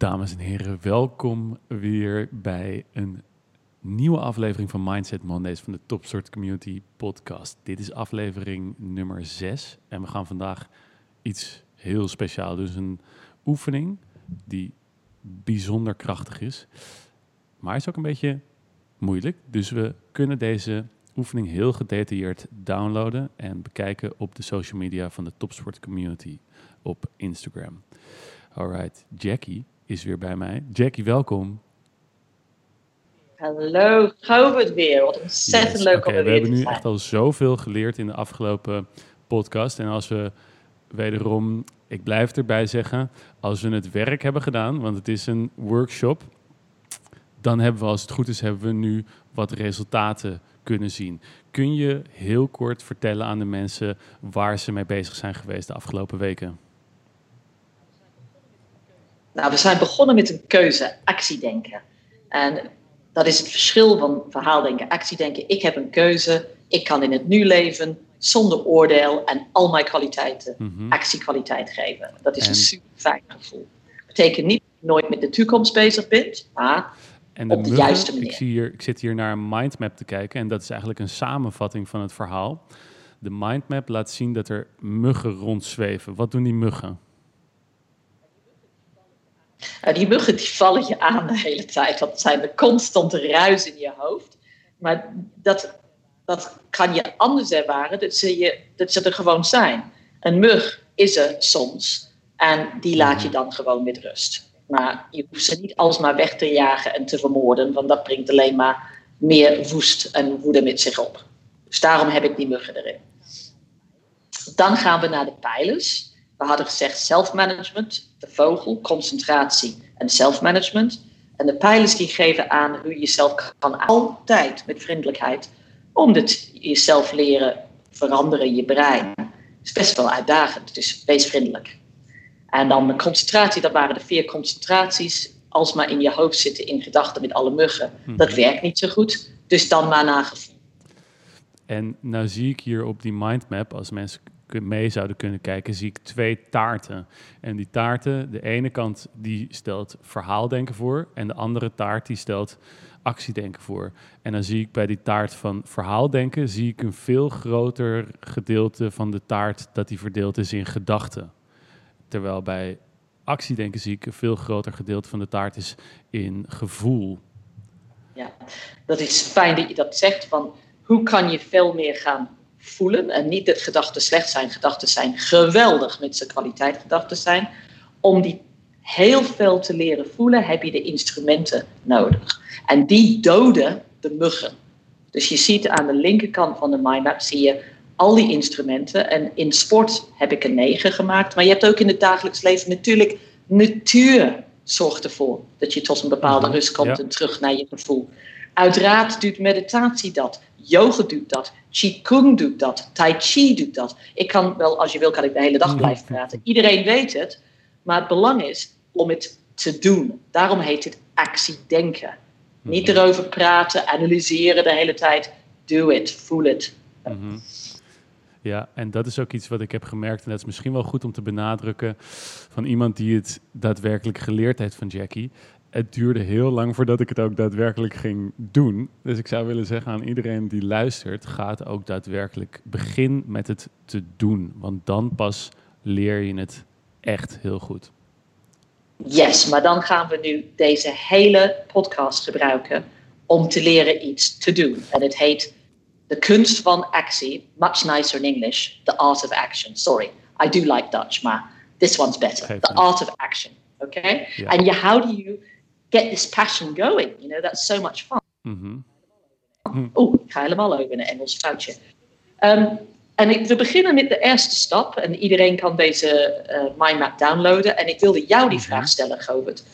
Dames en heren, welkom weer bij een nieuwe aflevering van Mindset Mondays van de Topsoort Community Podcast. Dit is aflevering nummer 6 en we gaan vandaag iets heel speciaals doen. Dus een oefening die bijzonder krachtig is, maar is ook een beetje moeilijk. Dus we kunnen deze oefening heel gedetailleerd downloaden en bekijken op de social media van de Topsport Community op Instagram. Alright, Jackie is weer bij mij. Jackie, welkom. Hallo, het weer. Wat ontzettend leuk om er weer We hebben nu echt al zoveel geleerd in de afgelopen podcast. En als we wederom, ik blijf erbij zeggen, als we het werk hebben gedaan, want het is een workshop, dan hebben we, als het goed is, hebben we nu wat resultaten kunnen zien. Kun je heel kort vertellen aan de mensen waar ze mee bezig zijn geweest de afgelopen weken? Nou, we zijn begonnen met een keuze, actiedenken. En dat is het verschil van verhaaldenken, actiedenken. Ik heb een keuze, ik kan in het nu leven zonder oordeel en al mijn kwaliteiten mm actiekwaliteit geven. Dat is een super fijn gevoel. Dat betekent niet dat je nooit met de toekomst bezig bent, maar en op de juiste manier. Ik, zie hier, ik zit hier naar een mindmap te kijken en dat is eigenlijk een samenvatting van het verhaal. De mindmap laat zien dat er muggen rondzweven. Wat doen die muggen? Nou, die muggen die vallen je aan de hele tijd. Dat zijn de constante ruis in je hoofd. Maar dat, dat kan je anders ervaren, dat ze, je, dat ze er gewoon zijn. Een mug is er soms en die laat je dan gewoon met rust. Maar je hoeft ze niet alsmaar weg te jagen en te vermoorden, want dat brengt alleen maar meer woest en woede met zich op. Dus daarom heb ik die muggen erin. Dan gaan we naar de pijlers. We hadden gezegd self-management, de vogel, concentratie en self-management. En de pijlers die geven aan hoe je jezelf kan altijd met vriendelijkheid. Om het jezelf leren veranderen, je brein. Het is best wel uitdagend, dus wees vriendelijk. En dan de concentratie, dat waren de vier concentraties. Als maar in je hoofd zitten in gedachten met alle muggen, hm. dat werkt niet zo goed. Dus dan maar naar gevoel. En nou zie ik hier op die mindmap, als mensen mee zouden kunnen kijken, zie ik twee taarten. En die taarten, de ene kant die stelt verhaaldenken voor en de andere taart die stelt actiedenken voor. En dan zie ik bij die taart van verhaaldenken, zie ik een veel groter gedeelte van de taart dat die verdeeld is in gedachten. Terwijl bij actiedenken zie ik een veel groter gedeelte van de taart is in gevoel. Ja, dat is fijn dat je dat zegt. Van hoe kan je veel meer gaan voelen. En niet dat gedachten slecht zijn. Gedachten zijn geweldig met zijn kwaliteit gedachten zijn. Om die heel veel te leren voelen, heb je de instrumenten nodig. En die doden de muggen. Dus je ziet aan de linkerkant van de mindmap zie je al die instrumenten. En in sport heb ik een negen gemaakt. Maar je hebt ook in het dagelijks leven natuurlijk natuur zorgt ervoor dat je tot een bepaalde mhm, rust komt en terug naar je gevoel. Uiteraard doet meditatie dat. Yoga doet dat. Qigong doet dat. Tai Chi doet dat. Ik kan wel, als je wil, kan ik de hele dag mhm. blijven praten. Iedereen weet het. Maar het belang is om het te doen. Daarom heet het actiedenken. Niet mhm. erover praten, analyseren de hele tijd. Do it, voel het. Mhm. Ja, en dat is ook iets wat ik heb gemerkt. En dat is misschien wel goed om te benadrukken van iemand die het daadwerkelijk geleerd heeft van Jackie het duurde heel lang voordat ik het ook daadwerkelijk ging doen. Dus ik zou willen zeggen aan iedereen die luistert, gaat ook daadwerkelijk begin met het te doen. Want dan pas leer je het echt heel goed. Yes, maar dan gaan we nu deze hele podcast gebruiken om te leren iets te doen. En het heet de kunst van actie, much nicer in English, the art of action. Sorry, I do like Dutch, maar this one's better. the art of action. Okay? And you, how do you get this passion going. You know, that's so much fun. Mm Oeh, ik ga helemaal over een Engels foutje. Um, en ik, we beginnen met de eerste stap. En iedereen kan deze uh, mindmap downloaden. En ik wilde jou die mhm. vraag stellen, Govert.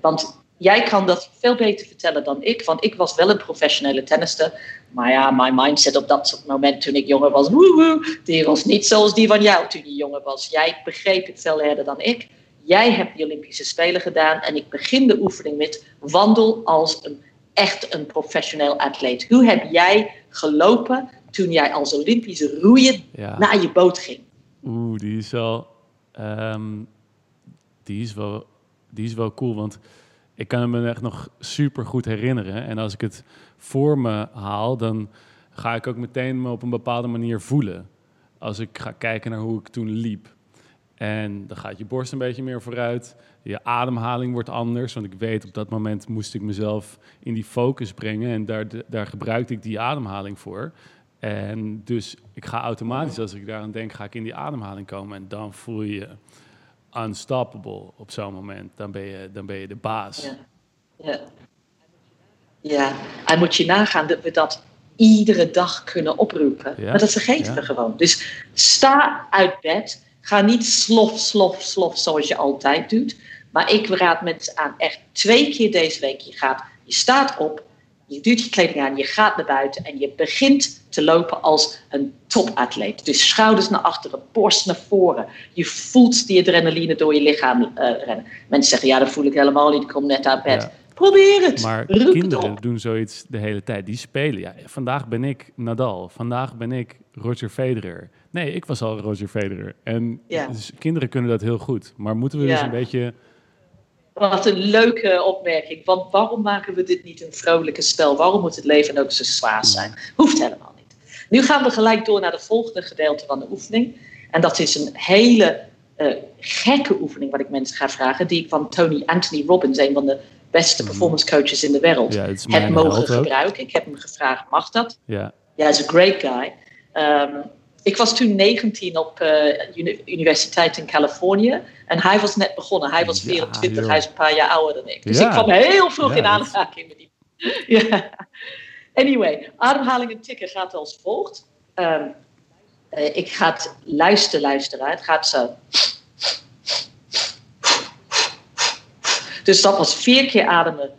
Want jij kan dat veel beter vertellen dan ik. Want ik was wel een professionele tennister. Maar ja, mijn mindset op dat moment toen ik jonger was... Woehoe, die was niet zoals die van jou toen je jonger was. Jij begreep het veel eerder dan ik. Jij hebt de Olympische Spelen gedaan en ik begin de oefening met wandel als een echt een professioneel atleet. Hoe heb jij gelopen toen jij als Olympische roeier naar je boot ging? Oeh, die is wel, um, die is wel die is wel cool, want ik kan me echt nog super goed herinneren. En als ik het voor me haal, dan ga ik ook meteen me op een bepaalde manier voelen. Als ik ga kijken naar hoe ik toen liep. En dan gaat je borst een beetje meer vooruit. Je ademhaling wordt anders. Want ik weet op dat moment moest ik mezelf in die focus brengen. En daar, daar gebruikte ik die ademhaling voor. En dus ik ga automatisch, als ik daaraan denk, ga ik in die ademhaling komen. En dan voel je je unstoppable op zo'n moment. Dan ben je, dan ben je de baas. Ja. ja. Ja, en moet je nagaan dat we dat iedere dag kunnen oproepen. Ja. Maar dat vergeten we gewoon. Dus sta uit bed. Ga niet slof, slof, slof zoals je altijd doet. Maar ik raad mensen aan echt twee keer deze week. Je, gaat, je staat op, je doet je kleding aan, je gaat naar buiten en je begint te lopen als een topatleet. Dus schouders naar achteren, borst naar voren. Je voelt die adrenaline door je lichaam eh, rennen. Mensen zeggen, ja, dat voel ik helemaal niet, ik kom net uit bed. Probeer het. Maar Roep kinderen doen zoiets de hele tijd. Die spelen. Ja, vandaag ben ik Nadal. Vandaag ben ik Roger Federer. Nee, ik was al Roger Federer. En Ja. dus kinderen kunnen dat heel goed. Maar moeten we dus Ja. een beetje... Wat een leuke opmerking. Want waarom maken we dit niet een vrolijke spel? Waarom moet het leven ook zo zwaar zijn? Hoeft helemaal niet. Nu gaan we gelijk door naar het volgende gedeelte van de oefening. En dat is een hele eh, gekke oefening wat ik mensen ga vragen. Die ik van Tony Anthony Robbins, een van de beste performance coaches in de wereld, Ja, het is heb mogen gebruiken. Ik heb hem gevraagd, mag dat? Ja, Ja, hij is een great guy. Ehm, ik was toen 19 op uni- universiteit in Californië. En hij was net begonnen. Hij was Ja, 24, joh. hij is een paar jaar ouder dan ik. Dus Ja. ik kwam heel vroeg Ja, in aanraking met die. ja. Anyway, ademhaling en tikken gaat als volgt. Ehm, eh, ik ga het luisteren, luisteren. Het gaat zo. Dus dat was vier keer ademen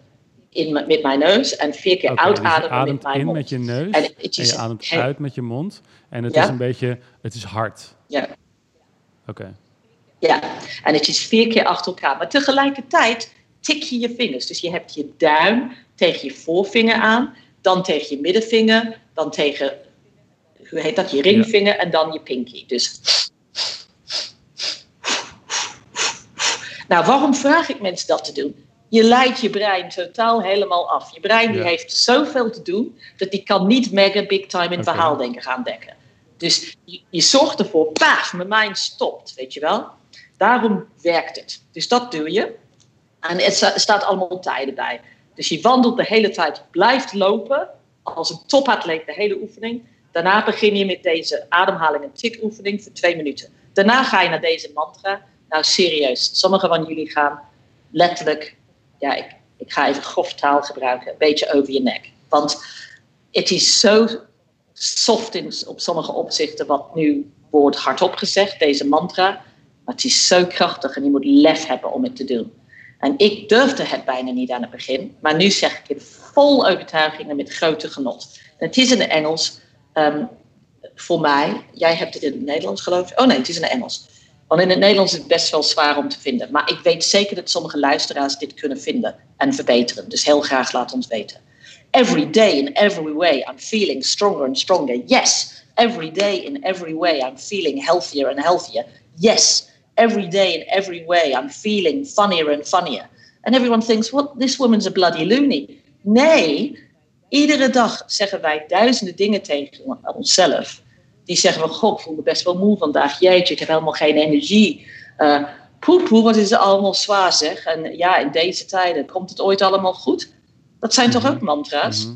in, met mijn neus en vier keer Oké, dus uitademen met mijn in mond. met je neus En je ademt uit met je mond. En het Ja. is een beetje... Het is hard. Ja. Oké. Ja, en het is vier keer achter elkaar. Maar tegelijkertijd tik je je vingers. Dus je hebt je duim tegen je voorvinger aan, dan tegen je middenvinger, dan tegen, hoe heet dat, je ringvinger en dan je pinky. Dus. Nou, waarom vraag ik mensen dat te doen? Je leidt je brein totaal helemaal af. Je brein die Ja. heeft zoveel te doen dat die kan niet mega big time in Oké. verhaaldenken gaan dekken. Dus je, je zorgt ervoor, paf, mijn mind stopt, weet je wel. Daarom werkt het. Dus dat doe je. En het sta- staat allemaal tijden bij. Dus je wandelt de hele tijd, blijft lopen als een topatleet de hele oefening. Daarna begin je met deze ademhaling en tik-oefening voor twee minuten. Daarna ga je naar deze mantra. Nou, serieus. Sommigen van jullie gaan letterlijk, ja, ik, ik ga even grof taal gebruiken, een beetje over je nek. Want het is zo soft in, op sommige opzichten wat nu wordt hardop gezegd, deze mantra. Maar het is zo krachtig en je moet lef hebben om het te doen. En ik durfde het bijna niet aan het begin, maar nu zeg ik het vol overtuiging en met grote genot. En het is in het Engels ehm, voor mij. Jij hebt het in het Nederlands geloof ik. Oh nee, het is in het Engels. Want in het Nederlands is het best wel zwaar om te vinden. Maar ik weet zeker dat sommige luisteraars dit kunnen vinden en verbeteren. Dus heel graag laat ons weten. Every day in every way I'm feeling stronger and stronger. Yes. Every day in every way I'm feeling healthier and healthier. Yes. Every day in every way I'm feeling funnier and funnier. And everyone thinks, what, this woman's a bloody loony. Nee, iedere dag zeggen wij duizenden dingen tegen onszelf. Die zeggen van, god, ik voel me best wel moe vandaag. Jeetje, ik heb helemaal geen energie. Uh, poepoe, wat is het allemaal zwaar zeg. En ja, in deze tijden, komt het ooit allemaal goed? Dat zijn toch ook mantra's? Mhm.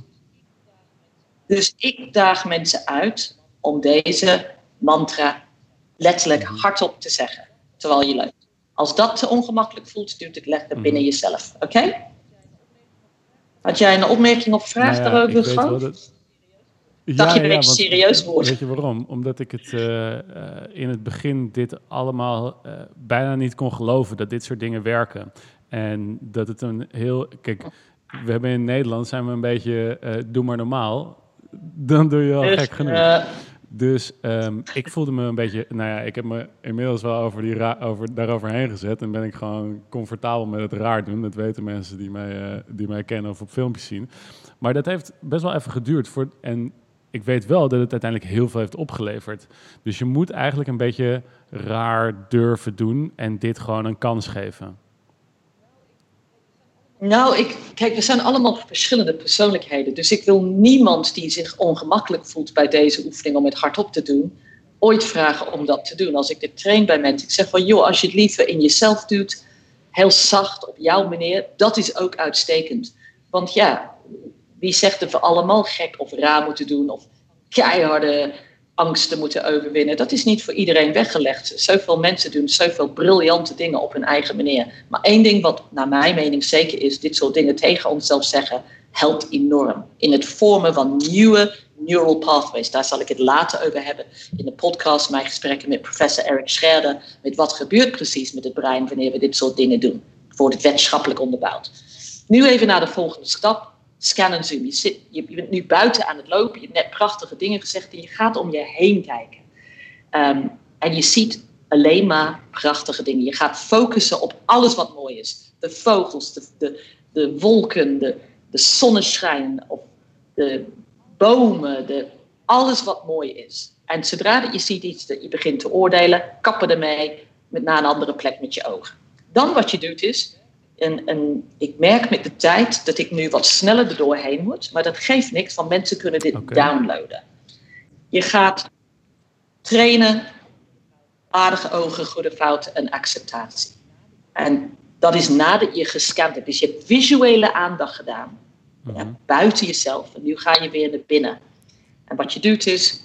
Dus ik daag mensen uit om deze mantra letterlijk Mhm. hardop te zeggen. Terwijl je luistert. Als dat te ongemakkelijk voelt, doe het lekker Mhm. binnen jezelf. Oké? Had jij een opmerking of vraag Nou ja, daarover, ik weet Frank? wel dat- Dacht je beetje want- serieus wordt? Weet je waarom? Omdat ik het eh, eh, in het begin dit allemaal eh, bijna niet kon geloven dat dit soort dingen werken. En dat het een heel. Kijk, we hebben in Nederland zijn we een beetje eh, doe maar normaal. Dan doe je al Dus, gek genoeg. eh, Dus ehm, ik voelde me een beetje, nou ja, ik heb me inmiddels wel over die ra- over, daaroverheen gezet en ben ik gewoon comfortabel met het raar doen. Dat weten mensen die mij, eh, die mij kennen of op filmpjes zien. Maar dat heeft best wel even geduurd. Voor, en ik weet wel dat het uiteindelijk heel veel heeft opgeleverd. Dus je moet eigenlijk een beetje raar durven doen en dit gewoon een kans geven. Nou, ik, kijk, we zijn allemaal verschillende persoonlijkheden. Dus ik wil niemand die zich ongemakkelijk voelt bij deze oefening om het hardop te doen, ooit vragen om dat te doen. Als ik dit train bij mensen, ik zeg van joh, als je het liever in jezelf doet, heel zacht op jouw manier, dat is ook uitstekend. Want ja, wie zegt dat we allemaal gek of raar moeten doen of keiharde angsten moeten overwinnen. Dat is niet voor iedereen weggelegd. Zoveel mensen doen zoveel briljante dingen op hun eigen manier. Maar één ding wat naar mijn mening zeker is, dit soort dingen tegen onszelf zeggen, helpt enorm. In het vormen van nieuwe neural pathways. Daar zal ik het later over hebben in de podcast, mijn gesprekken met professor Eric Scherder. Met wat gebeurt precies met het brein wanneer we dit soort dingen doen. Wordt het wetenschappelijk onderbouwd. Nu even naar de volgende stap scan en zoom. Je, zit, je, bent nu buiten aan het lopen, je hebt net prachtige dingen gezegd en je gaat om je heen kijken. Ehm, en je ziet alleen maar prachtige dingen. Je gaat focussen op alles wat mooi is. De vogels, de, de, wolken, de, de zonneschijn, of de bomen, de, alles wat mooi is. En zodra je ziet iets dat je begint te oordelen, kappen ermee met naar een andere plek met je ogen. Dan wat je doet is, en, en, ik merk met de tijd dat ik nu wat sneller er doorheen moet, maar dat geeft niks, want mensen kunnen dit downloaden. Je gaat trainen, aardige ogen, goede fouten en acceptatie. En dat is nadat je gescand hebt. Dus je hebt visuele aandacht gedaan, ja, mhm. buiten jezelf. En nu ga je weer naar binnen. En wat je doet is,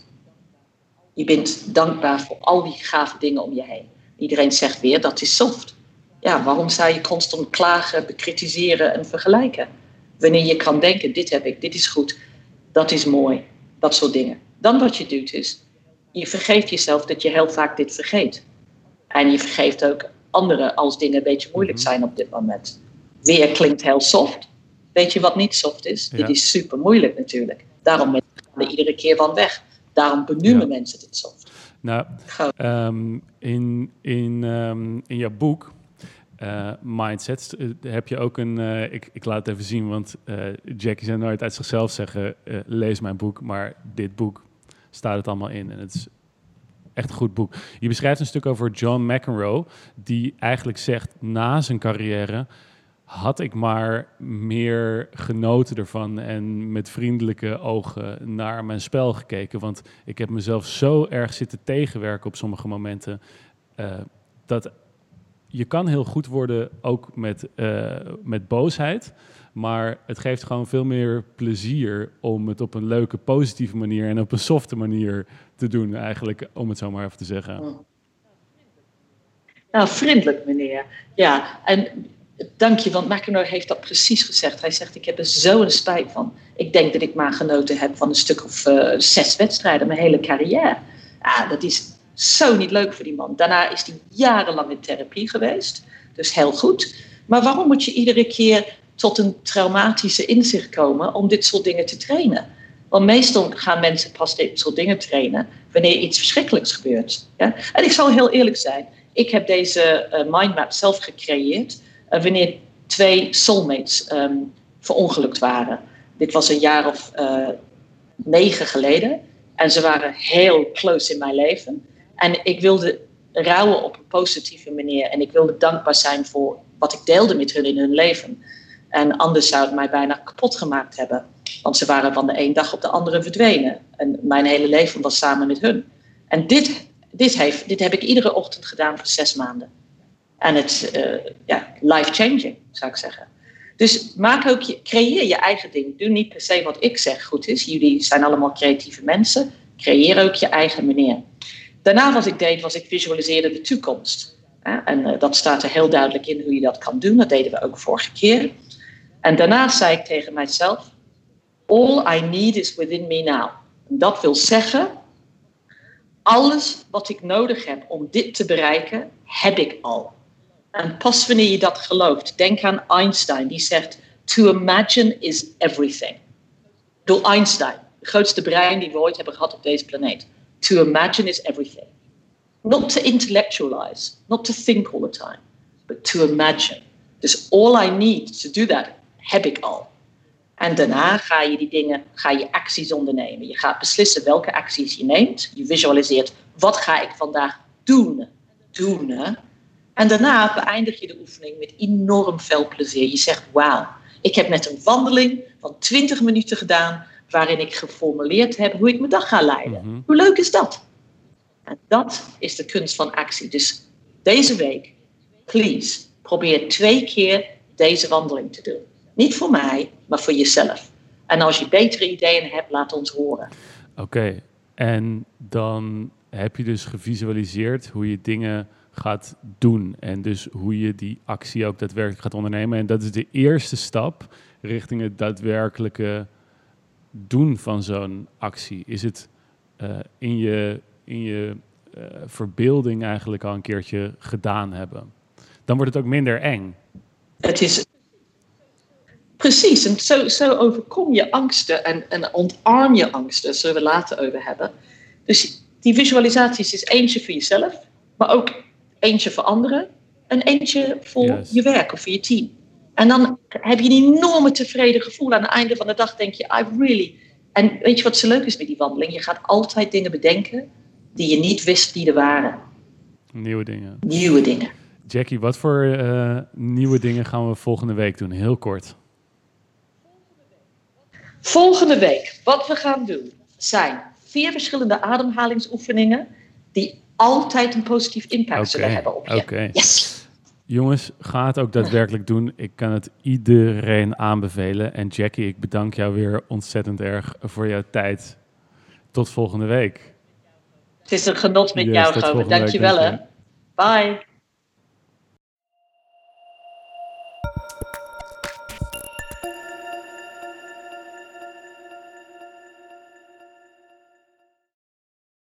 je bent dankbaar voor al die gave dingen om je heen. Iedereen zegt weer, dat is soft ja, waarom zou je constant klagen, bekritiseren en vergelijken? Wanneer je kan denken, dit heb ik, dit is goed, dat is mooi, dat soort dingen. Dan wat je doet is, je vergeeft jezelf dat je heel vaak dit vergeet. En je vergeeft ook anderen als dingen een beetje moeilijk mhm. zijn op dit moment. Weer klinkt heel soft. Weet je wat niet soft is? Dit is super moeilijk natuurlijk. Daarom gaan we iedere keer van weg. Daarom benoemen mensen dit soft. Nou, um, in, in, um, in jouw boek uh, mindset eh, heb je ook een. Uh, ik, ik laat het even zien, want Jackie zou nooit uit zichzelf zeggen: lees mijn boek, maar dit boek staat het allemaal in en het is echt een goed boek. Je beschrijft een stuk over John McEnroe, die eigenlijk zegt na zijn carrière had ik maar meer genoten ervan en met vriendelijke ogen naar mijn spel gekeken, want ik heb mezelf zo erg zitten tegenwerken op sommige momenten dat je kan heel goed worden ook met, uh, met boosheid. Maar het geeft gewoon veel meer plezier om het op een leuke, positieve manier en op een softe manier te doen, eigenlijk, om het zo maar even te zeggen. Oh. Nou, vriendelijk, meneer. Ja, en dank je, want McEnroe heeft dat precies gezegd. Hij zegt: Ik heb er zo een spijt van. Ik denk dat ik maar genoten heb van een stuk of uh, zes wedstrijden, mijn hele carrière. Ja, dat is zo niet leuk voor die man. Daarna is hij jarenlang in therapie geweest. Dus heel goed. Maar waarom moet je iedere keer tot een traumatische inzicht komen om dit soort dingen te trainen? Want meestal gaan mensen pas dit soort dingen trainen wanneer iets verschrikkelijks gebeurt. En ik zal heel eerlijk zijn. Ik heb deze uh, mindmap zelf gecreëerd uh, wanneer twee soulmates um, verongelukt waren. Dit was een jaar of uh, negen geleden. En ze waren heel close in mijn leven. En ik wilde rouwen op een positieve manier. En ik wilde dankbaar zijn voor wat ik deelde met hun in hun leven. En anders zou het mij bijna kapot gemaakt hebben. Want ze waren van de een dag op de andere verdwenen. En mijn hele leven was samen met hun. En dit, dit, heeft, dit heb ik iedere ochtend gedaan voor zes maanden. En het uh, ja, life-changing, zou ik zeggen. Dus maak ook je, creëer je eigen ding. Doe niet per se wat ik zeg goed is. Jullie zijn allemaal creatieve mensen. Creëer ook je eigen manier. Daarna wat ik deed, was ik visualiseerde de toekomst. En uh, dat staat er heel duidelijk in hoe je dat kan doen. Dat deden we ook vorige keer. En daarna zei ik tegen mijzelf: All I need is within me now. Dat wil zeggen, alles wat ik nodig heb om dit te bereiken, heb ik al. En pas wanneer je dat gelooft, denk aan Einstein, die zegt: To imagine is everything. Door Einstein, de grootste brein die we ooit hebben gehad op deze planeet. To imagine is everything. Not to intellectualize, not to think all the time, but to imagine. Dus all I need to do that heb ik al. En daarna ga je die dingen, ga je acties ondernemen. Je gaat beslissen welke acties je neemt. Je visualiseert, wat ga ik vandaag doen? Doen. En daarna beëindig je de oefening met enorm veel plezier. Je zegt, wauw, ik heb net een wandeling van 20 minuten gedaan waarin ik geformuleerd heb hoe ik mijn dag ga leiden. Mhm. Hoe leuk is dat? En dat is de kunst van actie. Dus deze week, please, probeer twee keer deze wandeling te doen. Niet voor mij, maar voor jezelf. En als je betere ideeën hebt, laat ons horen. Oké, en dan heb je dus gevisualiseerd hoe je dingen gaat doen. En dus hoe je die actie ook daadwerkelijk gaat ondernemen. En dat is de eerste stap richting het daadwerkelijke doen van zo'n actie. Is het eh, in je, in je eh, verbeelding eigenlijk al een keertje gedaan hebben. Dan wordt het ook minder eng. Het is precies, en zo, zo overkom je angsten en, en ontarm je angsten, daar zullen we later over hebben. Dus die visualisaties is eentje voor jezelf, maar ook eentje voor anderen en eentje voor je werk of voor je team. En dan heb je een enorme tevreden gevoel. Aan het einde van de dag denk je, I really... En weet je wat zo leuk is met die wandeling? Je gaat altijd dingen bedenken die je niet wist die er waren. Nieuwe dingen. Nieuwe dingen. Jackie, wat voor eh, nieuwe dingen gaan we volgende week doen? Heel kort. Volgende week, wat we gaan doen, zijn vier verschillende ademhalingsoefeningen die altijd een positief impact zullen hebben op je. oké. Yes. Jongens, ga het ook daadwerkelijk doen. Ik kan het iedereen aanbevelen. En Jackie, ik bedank jou weer ontzettend erg voor jouw tijd. Tot volgende week. Het is een genot met Yes, jou, week, Dankjewel, hè. dank je. Bye.